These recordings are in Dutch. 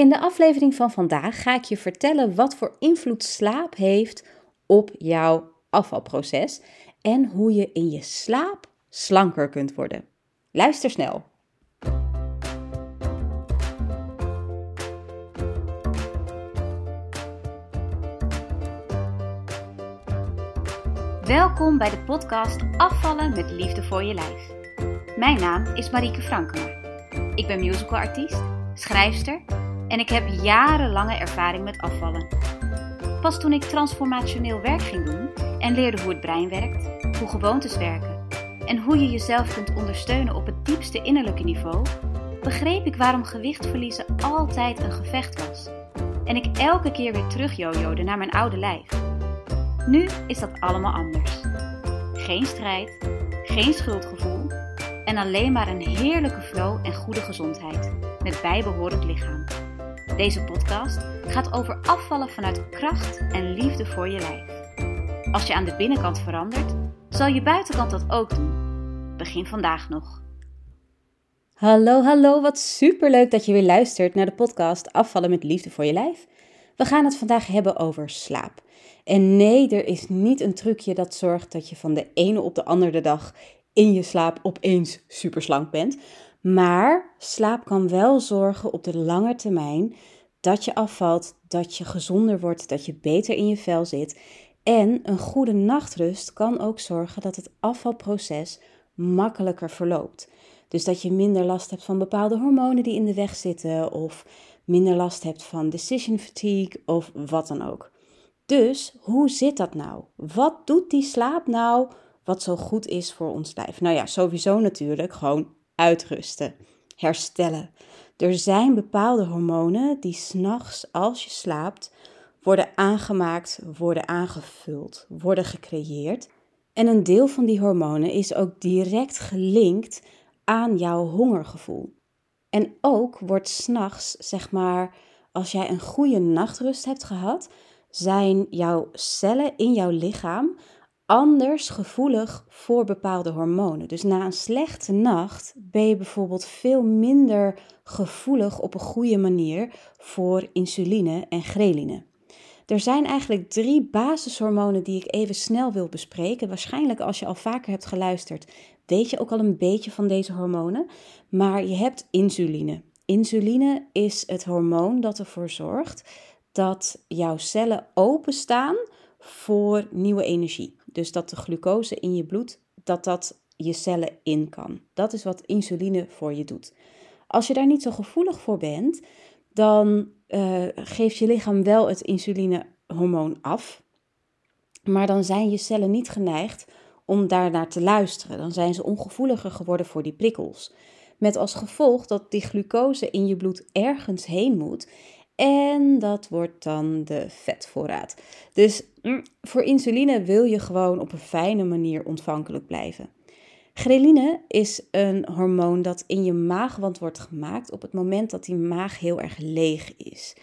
In de aflevering van vandaag ga ik je vertellen wat voor invloed slaap heeft op jouw afvalproces en hoe je in je slaap slanker kunt worden. Luister snel. Welkom bij de podcast Afvallen met liefde voor je lijf. Mijn naam is Marieke Frankema. Ik ben musicalartiest, schrijfster en ik heb jarenlange ervaring met afvallen. Pas toen ik transformationeel werk ging doen en leerde hoe het brein werkt, hoe gewoontes werken en hoe je jezelf kunt ondersteunen op het diepste innerlijke niveau, begreep ik waarom gewicht verliezen altijd een gevecht was. En ik elke keer weer terug jojode naar mijn oude lijf. Nu is dat allemaal anders. Geen strijd, geen schuldgevoel en alleen maar een heerlijke flow en goede gezondheid met bijbehorend lichaam. Deze podcast gaat over afvallen vanuit kracht en liefde voor je lijf. Als je aan de binnenkant verandert, zal je buitenkant dat ook doen. Begin vandaag nog. Hallo, hallo, wat superleuk dat je weer luistert naar de podcast Afvallen met liefde voor je lijf. We gaan het vandaag hebben over slaap. En nee, er is niet een trucje dat zorgt dat je van de ene op de andere dag in je slaap opeens superslank bent. Maar slaap kan wel zorgen op de lange termijn dat je afvalt, dat je gezonder wordt, dat je beter in je vel zit. En een goede nachtrust kan ook zorgen dat het afvalproces makkelijker verloopt. Dus dat je minder last hebt van bepaalde hormonen die in de weg zitten, of minder last hebt van decision fatigue of wat dan ook. Dus hoe zit dat nou? Wat doet die slaap nou wat zo goed is voor ons lijf? Nou ja, sowieso natuurlijk gewoon uitrusten, herstellen. Er zijn bepaalde hormonen die s'nachts, als je slaapt, worden aangemaakt, worden aangevuld, worden gecreëerd. En een deel van die hormonen is ook direct gelinkt aan jouw hongergevoel. En ook wordt s'nachts, zeg maar, als jij een goede nachtrust hebt gehad, zijn jouw cellen in jouw lichaam anders gevoelig voor bepaalde hormonen. Dus na een slechte nacht ben je bijvoorbeeld veel minder gevoelig op een goede manier voor insuline en ghreline. Er zijn eigenlijk drie basishormonen die ik even snel wil bespreken. Waarschijnlijk als je al vaker hebt geluisterd, weet je ook al een beetje van deze hormonen. Maar je hebt insuline. Insuline is het hormoon dat ervoor zorgt dat jouw cellen openstaan voor nieuwe energie. Dus dat de glucose in je bloed, dat dat je cellen in kan. Dat is wat insuline voor je doet. Als je daar niet zo gevoelig voor bent, dan uh, geeft je lichaam wel het insulinehormoon af. Maar dan zijn je cellen niet geneigd om daarnaar te luisteren. Dan zijn ze ongevoeliger geworden voor die prikkels. Met als gevolg dat die glucose in je bloed ergens heen moet. En dat wordt dan de vetvoorraad. Dus mm, voor insuline wil je gewoon op een fijne manier ontvankelijk blijven. Ghreline is een hormoon dat in je maagwand wordt gemaakt op het moment dat die maag heel erg leeg is.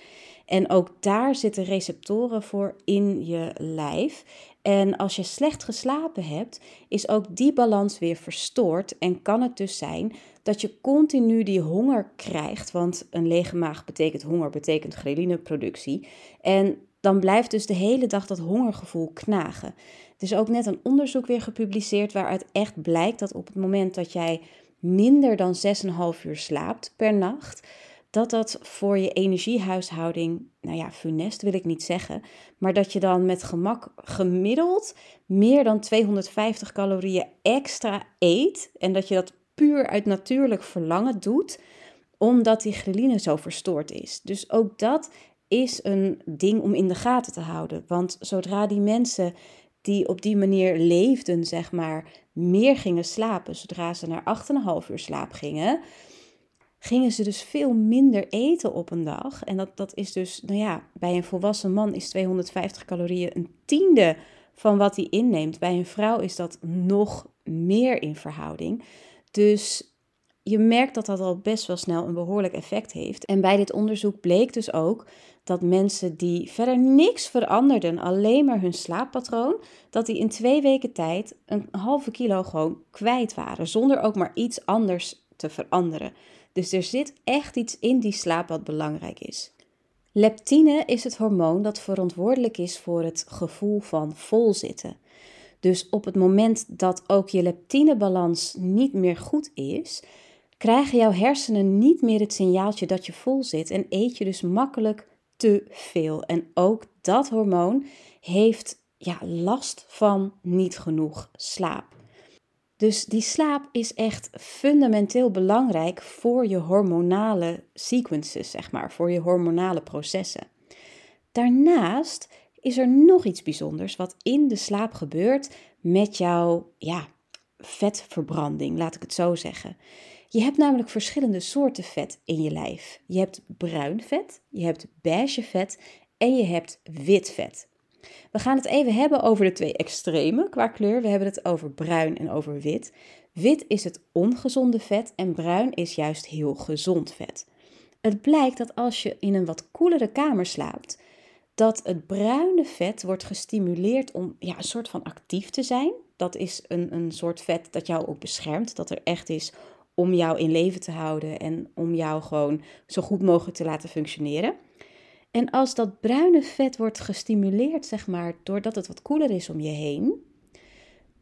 En ook daar zitten receptoren voor in je lijf. En als je slecht geslapen hebt, is ook die balans weer verstoord. En kan het dus zijn dat je continu die honger krijgt. Want een lege maag betekent honger, betekent ghreline-productie. En dan blijft dus de hele dag dat hongergevoel knagen. Er is ook net een onderzoek weer gepubliceerd waaruit echt blijkt dat op het moment dat jij minder dan 6,5 uur slaapt per nacht, dat dat voor je energiehuishouding, nou ja, funest wil ik niet zeggen, maar dat je dan met gemak gemiddeld meer dan 250 calorieën extra eet en dat je dat puur uit natuurlijk verlangen doet, omdat die ghreline zo verstoord is. Dus ook dat is een ding om in de gaten te houden. Want zodra die mensen die op die manier leefden, zeg maar, meer gingen slapen, zodra ze naar 8,5 uur slaap gingen, gingen ze dus veel minder eten op een dag. En dat, dat is dus, nou ja, bij een volwassen man is 250 calorieën een tiende van wat hij inneemt. Bij een vrouw is dat nog meer in verhouding. Dus je merkt dat dat al best wel snel een behoorlijk effect heeft. En bij dit onderzoek bleek dus ook dat mensen die verder niks veranderden, alleen maar hun slaappatroon, dat die in twee weken tijd een halve kilo gewoon kwijt waren, zonder ook maar iets anders te veranderen. Dus er zit echt iets in die slaap wat belangrijk is. Leptine is het hormoon dat verantwoordelijk is voor het gevoel van volzitten. Dus op het moment dat ook je leptinebalans niet meer goed is, krijgen jouw hersenen niet meer het signaaltje dat je vol zit en eet je dus makkelijk te veel. En ook dat hormoon heeft ja, last van niet genoeg slaap. Dus die slaap is echt fundamenteel belangrijk voor je hormonale sequences, zeg maar, voor je hormonale processen. Daarnaast is er nog iets bijzonders wat in de slaap gebeurt met jouw ja, vetverbranding, laat ik het zo zeggen. Je hebt namelijk verschillende soorten vet in je lijf. Je hebt bruin vet, je hebt beige vet en je hebt wit vet. We gaan het even hebben over de twee extremen qua kleur. We hebben het over bruin en over wit. Wit is het ongezonde vet en bruin is juist heel gezond vet. Het blijkt dat als je in een wat koelere kamer slaapt, dat het bruine vet wordt gestimuleerd om ja, een soort van actief te zijn. Dat is een, een soort vet dat jou ook beschermt, dat er echt is om jou in leven te houden en om jou gewoon zo goed mogelijk te laten functioneren. En als dat bruine vet wordt gestimuleerd, zeg maar, doordat het wat koeler is om je heen,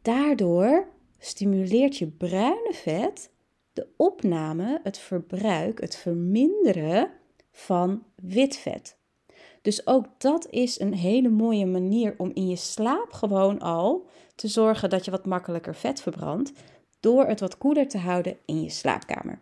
daardoor stimuleert je bruine vet de opname, het verbruik, het verminderen van wit vet. Dus ook dat is een hele mooie manier om in je slaap gewoon al te zorgen dat je wat makkelijker vet verbrandt door het wat koeler te houden in je slaapkamer.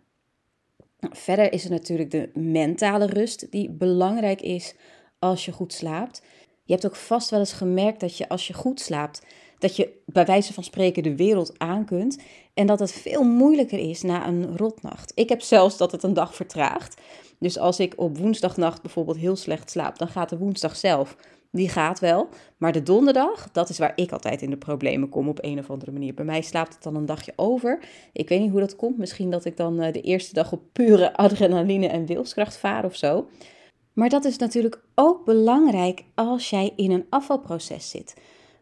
Verder is er natuurlijk de mentale rust die belangrijk is als je goed slaapt. Je hebt ook vast wel eens gemerkt dat je als je goed slaapt, dat je bij wijze van spreken de wereld aan kunt en dat het veel moeilijker is na een rotnacht. Ik heb zelfs dat het een dag vertraagt. Dus als ik op woensdagnacht bijvoorbeeld heel slecht slaap, dan gaat de woensdag zelf die gaat wel. Maar de donderdag, dat is waar ik altijd in de problemen kom op een of andere manier. Bij mij slaapt het dan een dagje over. Ik weet niet hoe dat komt. Misschien dat ik dan eh, de eerste dag op pure adrenaline en wilskracht vaar of zo. Maar dat is natuurlijk ook belangrijk als jij in een afvalproces zit.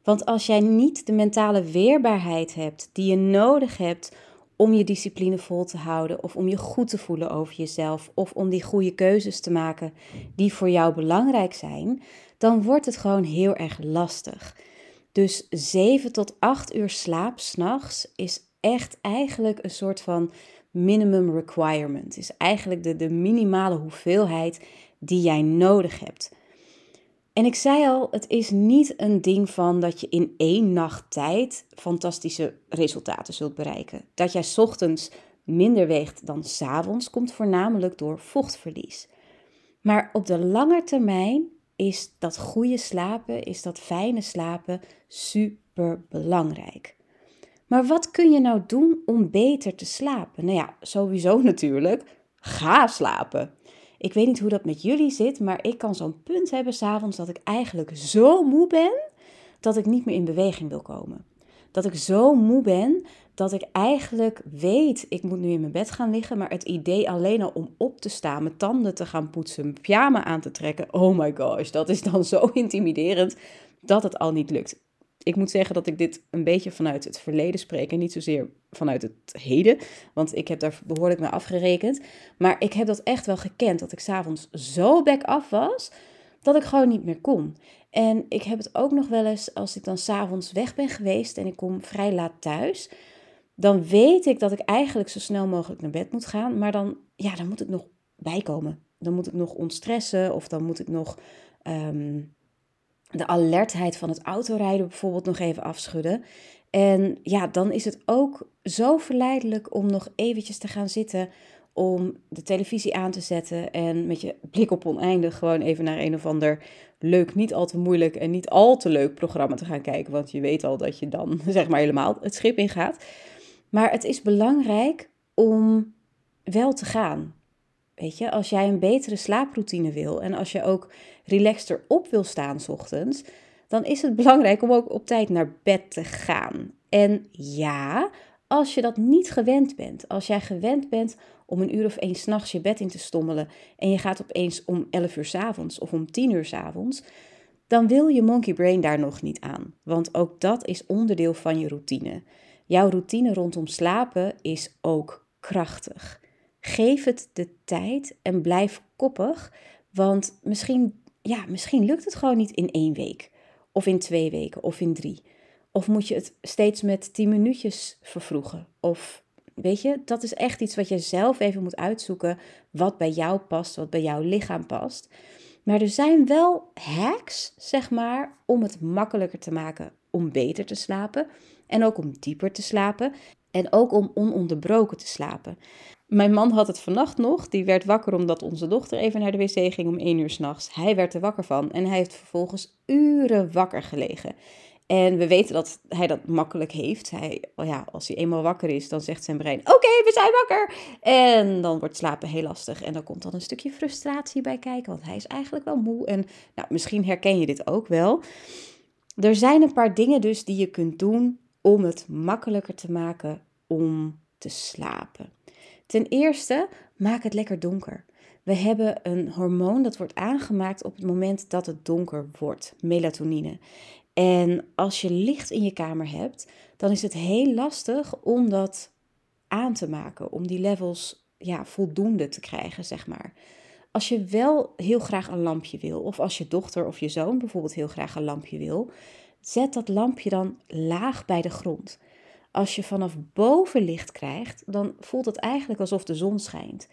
Want als jij niet de mentale weerbaarheid hebt die je nodig hebt om je discipline vol te houden of om je goed te voelen over jezelf of om die goede keuzes te maken die voor jou belangrijk zijn, dan wordt het gewoon heel erg lastig. Dus 7 tot 8 uur slaap s'nachts is echt eigenlijk een soort van minimum requirement. Is eigenlijk de, de minimale hoeveelheid die jij nodig hebt. En ik zei al, het is niet een ding van dat je in één nacht tijd fantastische resultaten zult bereiken. Dat jij ochtends minder weegt dan s avonds komt voornamelijk door vochtverlies. Maar op de lange termijn is dat goede slapen, is dat fijne slapen super belangrijk. Maar wat kun je nou doen om beter te slapen? Nou ja, sowieso natuurlijk, ga slapen. Ik weet niet hoe dat met jullie zit, maar ik kan zo'n punt hebben s'avonds dat ik eigenlijk zo moe ben dat ik niet meer in beweging wil komen. Dat ik zo moe ben dat ik eigenlijk weet, ik moet nu in mijn bed gaan liggen, maar het idee alleen al om op te staan, mijn tanden te gaan poetsen, mijn pyjama aan te trekken, oh my gosh, dat is dan zo intimiderend dat het al niet lukt. Ik moet zeggen dat ik dit een beetje vanuit het verleden spreek en niet zozeer vanuit het heden, want ik heb daar behoorlijk mee afgerekend. Maar ik heb dat echt wel gekend, dat ik s'avonds zo back af was, dat ik gewoon niet meer kon. En ik heb het ook nog wel eens als ik dan s'avonds weg ben geweest en ik kom vrij laat thuis dan weet ik dat ik eigenlijk zo snel mogelijk naar bed moet gaan. Maar dan, ja, dan moet ik nog bijkomen. Dan moet ik nog ontstressen of dan moet ik nog ehm, de alertheid van het autorijden bijvoorbeeld nog even afschudden. En ja, dan is het ook zo verleidelijk om nog eventjes te gaan zitten om de televisie aan te zetten en met je blik op oneindig gewoon even naar een of ander leuk, niet al te moeilijk en niet al te leuk programma te gaan kijken. Want je weet al dat je dan zeg maar helemaal het schip ingaat. Maar het is belangrijk om wel te gaan. Weet je, als jij een betere slaaproutine wil en als je ook relaxter op wil staan s ochtends, dan is het belangrijk om ook op tijd naar bed te gaan. En ja, als je dat niet gewend bent, als jij gewend bent om een uur of één s'nachts je bed in te stommelen en je gaat opeens om 11 uur s avonds of om 10 uur s avonds, dan wil je monkey brain daar nog niet aan. Want ook dat is onderdeel van je routine. Jouw routine rondom slapen is ook krachtig. Geef het de tijd en blijf koppig, want misschien, ja, misschien lukt het gewoon niet in één week, of in twee weken, of in drie. Of moet je het steeds met tien minuutjes vervroegen? Of weet je, dat is echt iets wat je zelf even moet uitzoeken, wat bij jou past, wat bij jouw lichaam past. Maar er zijn wel hacks, zeg maar, om het makkelijker te maken om beter te slapen en ook om dieper te slapen en ook om ononderbroken te slapen. Mijn man had het vannacht nog. Die werd wakker omdat onze dochter even naar de wc ging om 1 uur s'nachts. Hij werd er wakker van en hij heeft vervolgens uren wakker gelegen. En we weten dat hij dat makkelijk heeft. Hij, oh ja, als hij eenmaal wakker is, dan zegt zijn brein: Oké, we zijn wakker. En dan wordt slapen heel lastig. En dan komt dan een stukje frustratie bij kijken, want hij is eigenlijk wel moe. En nou, misschien herken je dit ook wel. Er zijn een paar dingen dus die je kunt doen om het makkelijker te maken om te slapen. Ten eerste, maak het lekker donker. We hebben een hormoon dat wordt aangemaakt op het moment dat het donker wordt, melatonine. En als je licht in je kamer hebt, dan is het heel lastig om dat aan te maken, om die levels ja, voldoende te krijgen, zeg maar. Als je wel heel graag een lampje wil, of als je dochter of je zoon bijvoorbeeld heel graag een lampje wil, zet dat lampje dan laag bij de grond. Als je vanaf boven licht krijgt, dan voelt het eigenlijk alsof de zon schijnt.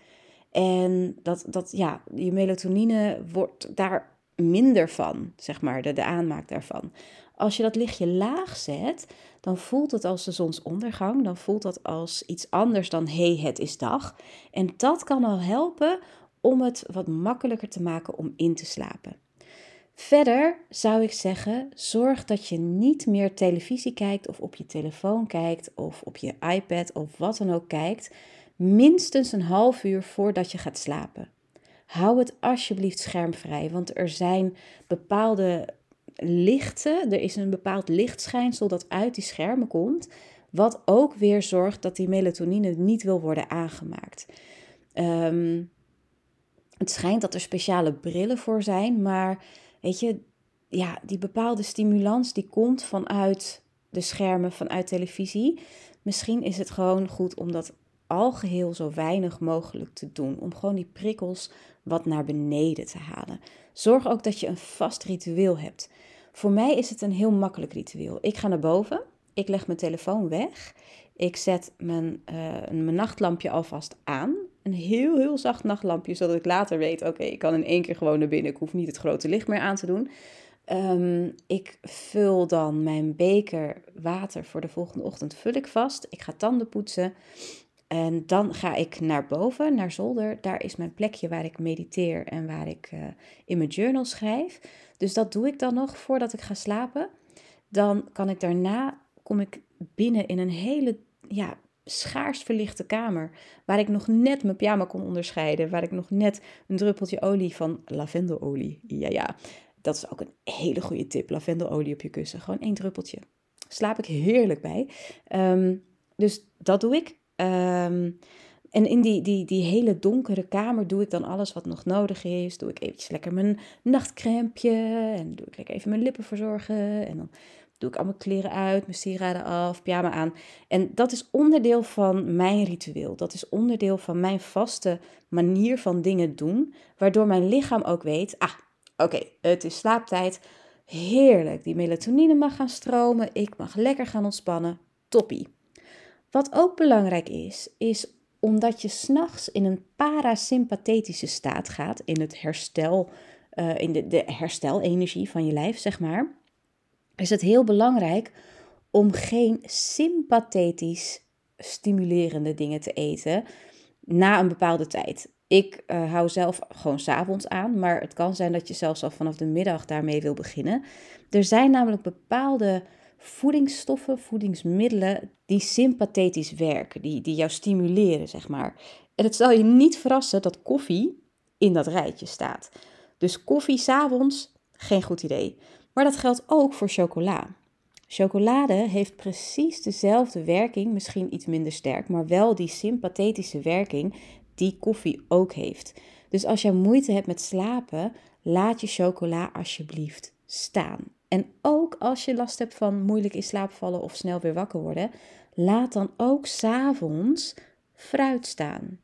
En dat, dat ja, je melatonine wordt daar minder van, zeg maar, de, de aanmaak daarvan. Als je dat lichtje laag zet, dan voelt het als de zonsondergang. Dan voelt dat als iets anders dan hé, hey, het is dag. En dat kan al helpen om het wat makkelijker te maken om in te slapen. Verder zou ik zeggen, zorg dat je niet meer televisie kijkt of op je telefoon kijkt of op je iPad of wat dan ook kijkt, minstens een half uur voordat je gaat slapen. Hou het alsjeblieft schermvrij, want er zijn bepaalde lichten, er is een bepaald lichtschijnsel dat uit die schermen komt, wat ook weer zorgt dat die melatonine niet wil worden aangemaakt. Ehm, het schijnt dat er speciale brillen voor zijn, maar weet je, ja, die bepaalde stimulans die komt vanuit de schermen, vanuit televisie. Misschien is het gewoon goed om dat algeheel zo weinig mogelijk te doen. Om gewoon die prikkels wat naar beneden te halen. Zorg ook dat je een vast ritueel hebt. Voor mij is het een heel makkelijk ritueel. Ik ga naar boven, ik leg mijn telefoon weg, ik zet mijn, uh, mijn nachtlampje alvast aan. Een heel, heel zacht nachtlampje, zodat ik later weet: oké, ik kan in één keer gewoon naar binnen. Ik hoef niet het grote licht meer aan te doen. Um, ik vul dan mijn beker water voor de volgende ochtend vul ik vast. Ik ga tanden poetsen. En dan ga ik naar boven, naar zolder. Daar is mijn plekje waar ik mediteer en waar ik uh, in mijn journal schrijf. Dus dat doe ik dan nog voordat ik ga slapen. Dan kan ik daarna, kom ik binnen in een hele ja, schaars verlichte kamer. Waar ik nog net mijn pyjama kon onderscheiden. Waar ik nog net een druppeltje olie van lavendelolie. Ja, ja. Dat is ook een hele goede tip. Lavendelolie op je kussen. Gewoon één druppeltje. Slaap ik heerlijk bij. Um, dus dat doe ik. Um, en in die, die, die hele donkere kamer doe ik dan alles wat nog nodig is. Doe ik eventjes lekker mijn nachtcrempje. En doe ik lekker even mijn lippen verzorgen. En dan doe ik al mijn kleren uit, mijn sieraden af, pyjama aan. En dat is onderdeel van mijn ritueel. Dat is onderdeel van mijn vaste manier van dingen doen. Waardoor mijn lichaam ook weet, ah, oké, het is slaaptijd. Heerlijk, die melatonine mag gaan stromen. Ik mag lekker gaan ontspannen. Toppie. Wat ook belangrijk is, is omdat je s'nachts in een parasympathetische staat gaat, in het herstel, uh, in de, de herstelenergie van je lijf, zeg maar, is het heel belangrijk om geen sympathetisch stimulerende dingen te eten na een bepaalde tijd. Ik uh, hou zelf gewoon s'avonds aan, maar het kan zijn dat je zelfs al vanaf de middag daarmee wil beginnen. Er zijn namelijk bepaalde voedingsstoffen, voedingsmiddelen die sympathetisch werken, die, die jou stimuleren, zeg maar. En het zal je niet verrassen dat koffie in dat rijtje staat. Dus koffie s'avonds, geen goed idee. Maar dat geldt ook voor chocola. Chocolade heeft precies dezelfde werking, misschien iets minder sterk, maar wel die sympathetische werking die koffie ook heeft. Dus als je moeite hebt met slapen, laat je chocola alsjeblieft staan. En ook als je last hebt van moeilijk in slaap vallen of snel weer wakker worden, laat dan ook s'avonds fruit staan.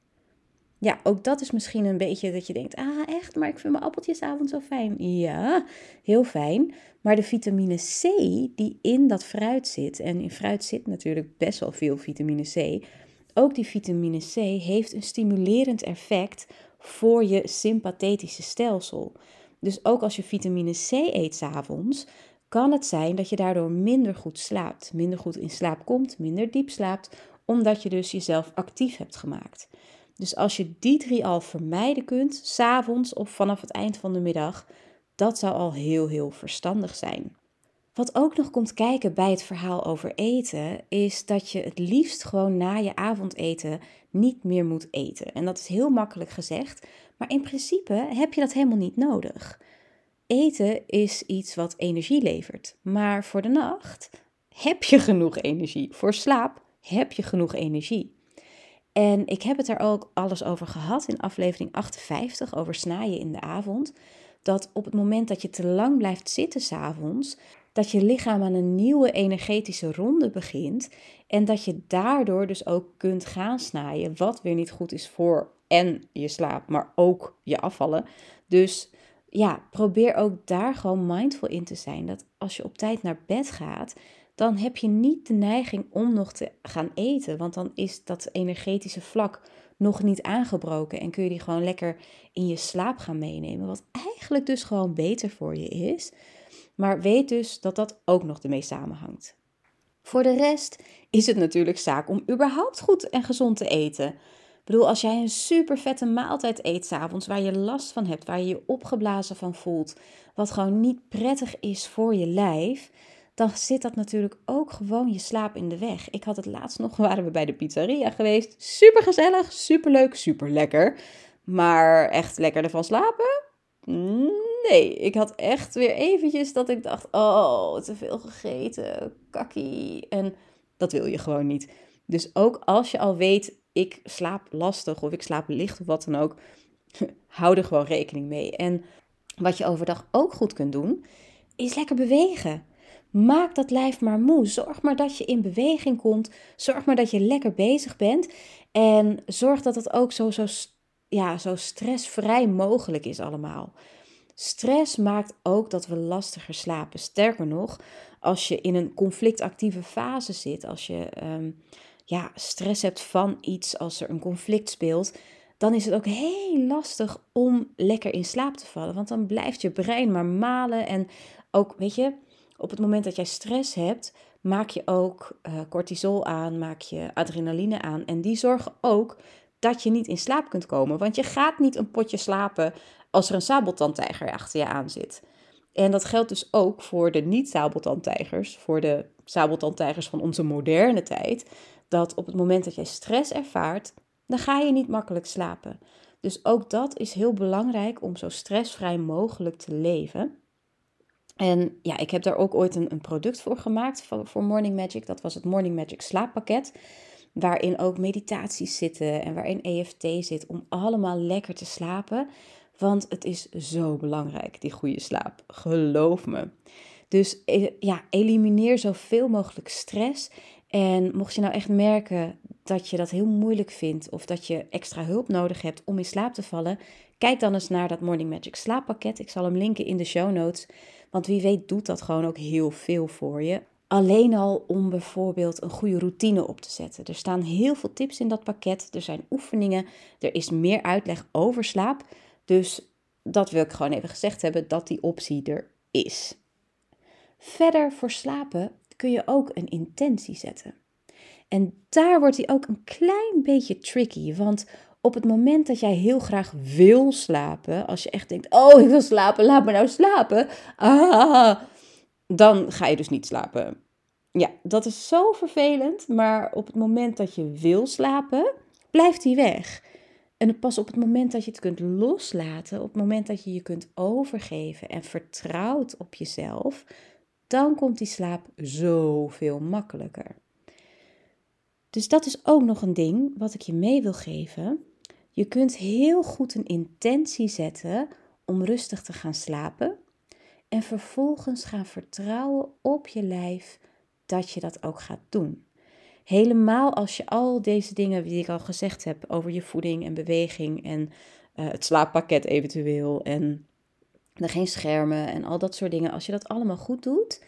Ja, ook dat is misschien een beetje dat je denkt, ah echt, maar ik vind mijn appeltjes avond zo fijn. Ja, heel fijn. Maar de vitamine C die in dat fruit zit, en in fruit zit natuurlijk best wel veel vitamine C, ook die vitamine C heeft een stimulerend effect voor je sympathetische stelsel. Dus ook als je vitamine C eet s'avonds, kan het zijn dat je daardoor minder goed slaapt, minder goed in slaap komt, minder diep slaapt, omdat je dus jezelf actief hebt gemaakt. Dus als je die drie al vermijden kunt, s'avonds of vanaf het eind van de middag, dat zou al heel, heel verstandig zijn. Wat ook nog komt kijken bij het verhaal over eten, is dat je het liefst gewoon na je avondeten niet meer moet eten. En dat is heel makkelijk gezegd, maar in principe heb je dat helemaal niet nodig. Eten is iets wat energie levert, maar voor de nacht heb je genoeg energie. Voor slaap heb je genoeg energie. En ik heb het er ook alles over gehad in aflevering 58 over snaaien in de avond. Dat op het moment dat je te lang blijft zitten s'avonds, dat je lichaam aan een nieuwe energetische ronde begint. En dat je daardoor dus ook kunt gaan snaaien, wat weer niet goed is voor en je slaap, maar ook je afvallen. Dus ja, probeer ook daar gewoon mindful in te zijn. Dat als je op tijd naar bed gaat, dan heb je niet de neiging om nog te gaan eten. Want dan is dat energetische vlak nog niet aangebroken en kun je die gewoon lekker in je slaap gaan meenemen. Wat eigenlijk dus gewoon beter voor je is. Maar weet dus dat dat ook nog ermee samenhangt. Voor de rest is het natuurlijk zaak om überhaupt goed en gezond te eten. Ik bedoel, als jij een super vette maaltijd eet s'avonds waar je last van hebt, waar je je opgeblazen van voelt, wat gewoon niet prettig is voor je lijf, dan zit dat natuurlijk ook gewoon je slaap in de weg. Ik had het laatst nog, waren we bij de pizzeria geweest. Super gezellig, super leuk, super lekker. Maar echt lekker ervan slapen? Nee, ik had echt weer eventjes dat ik dacht, oh, te veel gegeten, kakkie. En dat wil je gewoon niet. Dus ook als je al weet, ik slaap lastig of ik slaap licht of wat dan ook, hou er gewoon rekening mee. En wat je overdag ook goed kunt doen, is lekker bewegen. Maak dat lijf maar moe. Zorg maar dat je in beweging komt. Zorg maar dat je lekker bezig bent. En zorg dat het ook zo, zo, ja, zo stressvrij mogelijk is allemaal. Stress maakt ook dat we lastiger slapen. Sterker nog, als je in een conflictactieve fase zit, als je ehm, ja, stress hebt van iets, als er een conflict speelt, dan is het ook heel lastig om lekker in slaap te vallen. Want dan blijft je brein maar malen. En ook, weet je, op het moment dat jij stress hebt, maak je ook uh, cortisol aan, maak je adrenaline aan. En die zorgen ook dat je niet in slaap kunt komen. Want je gaat niet een potje slapen als er een sabeltandtijger achter je aan zit. En dat geldt dus ook voor de niet-sabeltandtijgers, voor de sabeltandtijgers van onze moderne tijd. Dat op het moment dat jij stress ervaart, dan ga je niet makkelijk slapen. Dus ook dat is heel belangrijk om zo stressvrij mogelijk te leven. En ja, ik heb daar ook ooit een, een product voor gemaakt voor, voor Morning Magic. Dat was het Morning Magic slaappakket. Waarin ook meditaties zitten en waarin EFT zit om allemaal lekker te slapen. Want het is zo belangrijk, die goede slaap. Geloof me. Dus eh, ja, elimineer zoveel mogelijk stress. En mocht je nou echt merken dat je dat heel moeilijk vindt of dat je extra hulp nodig hebt om in slaap te vallen, kijk dan eens naar dat Morning Magic slaappakket. Ik zal hem linken in de show notes. Want wie weet doet dat gewoon ook heel veel voor je. Alleen al om bijvoorbeeld een goede routine op te zetten. Er staan heel veel tips in dat pakket. Er zijn oefeningen. Er is meer uitleg over slaap. Dus dat wil ik gewoon even gezegd hebben dat die optie er is. Verder voor slapen kun je ook een intentie zetten. En daar wordt die ook een klein beetje tricky. Want op het moment dat jij heel graag wil slapen, als je echt denkt: Oh, ik wil slapen, laat me nou slapen. Ah, dan ga je dus niet slapen. Ja, dat is zo vervelend. Maar op het moment dat je wil slapen, blijft die weg. En pas op het moment dat je het kunt loslaten, op het moment dat je je kunt overgeven en vertrouwt op jezelf, dan komt die slaap zoveel makkelijker. Dus dat is ook nog een ding wat ik je mee wil geven. Je kunt heel goed een intentie zetten om rustig te gaan slapen en vervolgens gaan vertrouwen op je lijf dat je dat ook gaat doen. Helemaal als je al deze dingen die ik al gezegd heb over je voeding en beweging en uh, het slaappakket eventueel en er geen schermen en al dat soort dingen. Als je dat allemaal goed doet,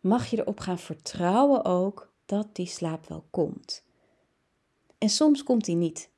mag je erop gaan vertrouwen ook dat die slaap wel komt. En soms komt die niet.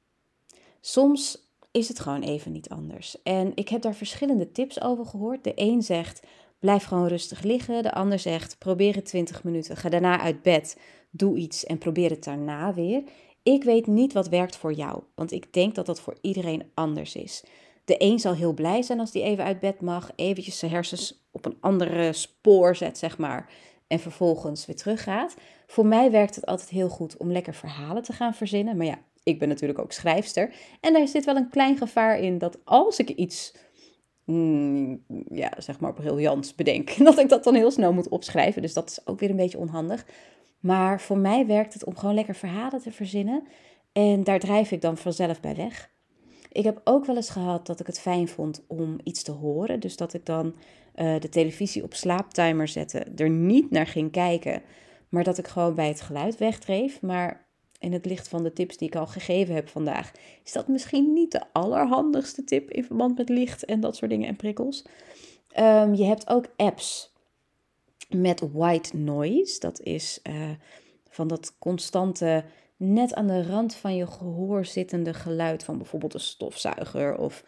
Soms is het gewoon even niet anders. En ik heb daar verschillende tips over gehoord. De een zegt: blijf gewoon rustig liggen. De ander zegt: probeer het 20 minuten. Ga daarna uit bed, doe iets en probeer het daarna weer. Ik weet niet wat werkt voor jou, want ik denk dat dat voor iedereen anders is. De een zal heel blij zijn als die even uit bed mag, eventjes zijn hersens op een andere spoor zet, zeg maar, en vervolgens weer teruggaat. Voor mij werkt het altijd heel goed om lekker verhalen te gaan verzinnen. Maar ja, ik ben natuurlijk ook schrijfster. En daar zit wel een klein gevaar in dat als ik iets, mm, ja, zeg maar briljants bedenk, dat ik dat dan heel snel moet opschrijven. Dus dat is ook weer een beetje onhandig. Maar voor mij werkt het om gewoon lekker verhalen te verzinnen. En daar drijf ik dan vanzelf bij weg. Ik heb ook wel eens gehad dat ik het fijn vond om iets te horen. Dus dat ik dan uh, de televisie op slaaptimer zette, er niet naar ging kijken, maar dat ik gewoon bij het geluid wegdreef. Maar in het licht van de tips die ik al gegeven heb vandaag, is dat misschien niet de allerhandigste tip in verband met licht en dat soort dingen en prikkels. Um, je hebt ook apps met white noise. Dat is uh, van dat constante, net aan de rand van je gehoor zittende geluid van bijvoorbeeld een stofzuiger of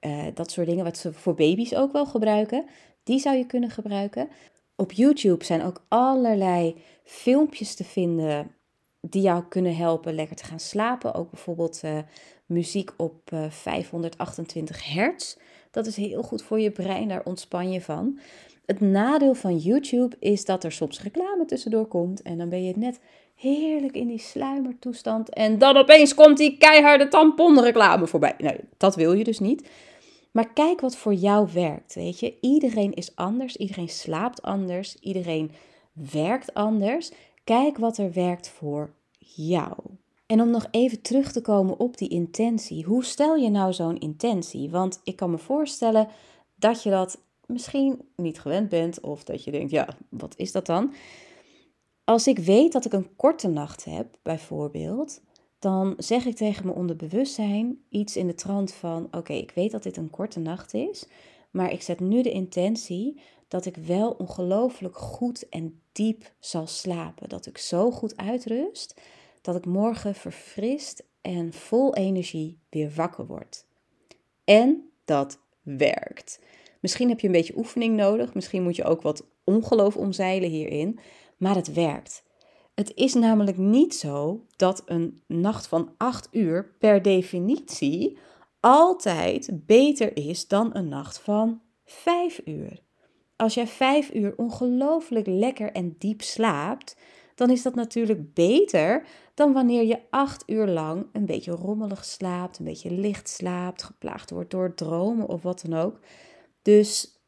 uh, dat soort dingen, wat ze voor baby's ook wel gebruiken. Die zou je kunnen gebruiken. Op YouTube zijn ook allerlei filmpjes te vinden die jou kunnen helpen lekker te gaan slapen. Ook bijvoorbeeld uh, muziek op uh, 528 hertz. Dat is heel goed voor je brein, daar ontspan je van. Het nadeel van YouTube is dat er soms reclame tussendoor komt en dan ben je net heerlijk in die sluimertoestand en dan opeens komt die keiharde tamponreclame voorbij. Nou, dat wil je dus niet. Maar kijk wat voor jou werkt, weet je. Iedereen is anders, iedereen slaapt anders, iedereen werkt anders. Kijk wat er werkt voor jou. En om nog even terug te komen op die intentie. Hoe stel je nou zo'n intentie? Want ik kan me voorstellen dat je dat misschien niet gewend bent of dat je denkt, ja, wat is dat dan? Als ik weet dat ik een korte nacht heb, bijvoorbeeld, dan zeg ik tegen mijn onderbewustzijn iets in de trant van: Oké, ik weet dat dit een korte nacht is, maar ik zet nu de intentie dat ik wel ongelooflijk goed en diep zal slapen. Dat ik zo goed uitrust dat ik morgen verfrist en vol energie weer wakker word. En dat werkt. Misschien heb je een beetje oefening nodig, misschien moet je ook wat ongeloof omzeilen hierin, maar het werkt. Het is namelijk niet zo dat een nacht van 8 uur per definitie altijd beter is dan een nacht van 5 uur. Als jij 5 uur ongelooflijk lekker en diep slaapt, dan is dat natuurlijk beter dan wanneer je 8 uur lang een beetje rommelig slaapt, een beetje licht slaapt, geplaagd wordt door dromen of wat dan ook. Dus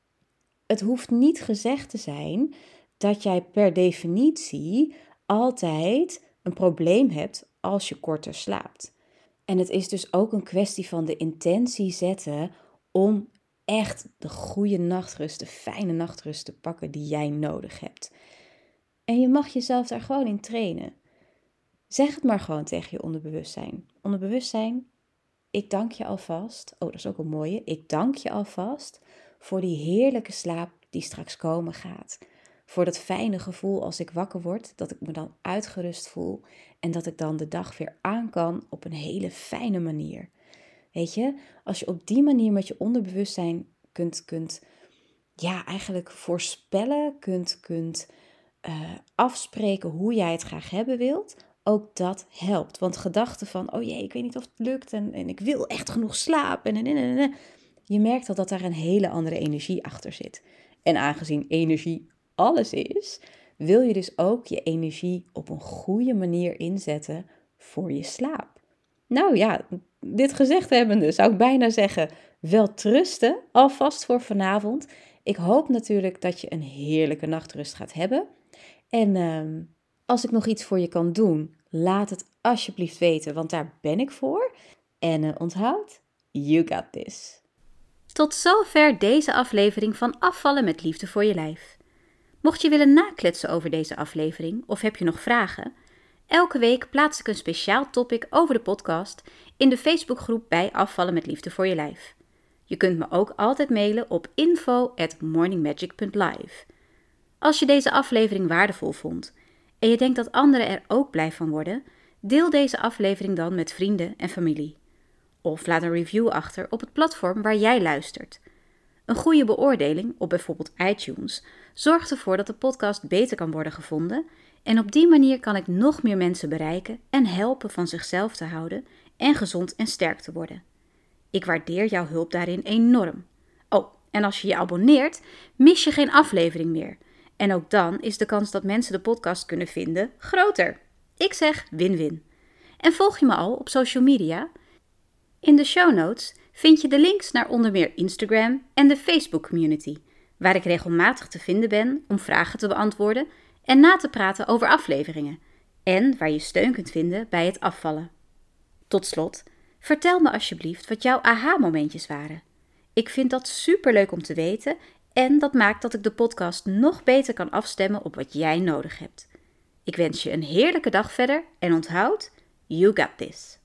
het hoeft niet gezegd te zijn dat jij per definitie altijd een probleem hebt als je korter slaapt. En het is dus ook een kwestie van de intentie zetten om echt de goede nachtrust, de fijne nachtrust te pakken die jij nodig hebt. En je mag jezelf daar gewoon in trainen. Zeg het maar gewoon tegen je onderbewustzijn. Onderbewustzijn, ik dank je alvast. Oh, dat is ook een mooie. Ik dank je alvast voor die heerlijke slaap die straks komen gaat. Voor dat fijne gevoel als ik wakker word, dat ik me dan uitgerust voel en dat ik dan de dag weer aan kan op een hele fijne manier. Weet je, als je op die manier met je onderbewustzijn kunt, kunt ja, eigenlijk voorspellen, kunt, kunt uh, afspreken hoe jij het graag hebben wilt, ook dat helpt. Want gedachten van, oh jee, ik weet niet of het lukt en, en ik wil echt genoeg slapen. En, en, en, en, je merkt al dat daar een hele andere energie achter zit. En aangezien energie alles is, wil je dus ook je energie op een goede manier inzetten voor je slaap. Nou ja, dit gezegd hebbende zou ik bijna zeggen, wel trusten alvast voor vanavond. Ik hoop natuurlijk dat je een heerlijke nachtrust gaat hebben. En ehm, als ik nog iets voor je kan doen, laat het alsjeblieft weten, want daar ben ik voor. En uh, onthoud, you got this. Tot zover deze aflevering van Afvallen met Liefde voor je Lijf. Mocht je willen nakletsen over deze aflevering of heb je nog vragen, Elke week plaats ik een speciaal topic over de podcast in de Facebookgroep bij Afvallen met Liefde voor je Lijf. Je kunt me ook altijd mailen op info@morningmagic.live. Als je deze aflevering waardevol vond en je denkt dat anderen er ook blij van worden, deel deze aflevering dan met vrienden en familie. Of laat een review achter op het platform waar jij luistert. Een goede beoordeling op bijvoorbeeld iTunes zorgt ervoor dat de podcast beter kan worden gevonden en op die manier kan ik nog meer mensen bereiken en helpen van zichzelf te houden en gezond en sterk te worden. Ik waardeer jouw hulp daarin enorm. Oh, en als je je abonneert, mis je geen aflevering meer. En ook dan is de kans dat mensen de podcast kunnen vinden groter. Ik zeg win-win. En volg je me al op social media? In de show notes vind je de links naar onder meer Instagram en de Facebook community, waar ik regelmatig te vinden ben om vragen te beantwoorden en na te praten over afleveringen, en waar je steun kunt vinden bij het afvallen. Tot slot, vertel me alsjeblieft wat jouw aha-momentjes waren. Ik vind dat superleuk om te weten en dat maakt dat ik de podcast nog beter kan afstemmen op wat jij nodig hebt. Ik wens je een heerlijke dag verder en onthoud, you got this.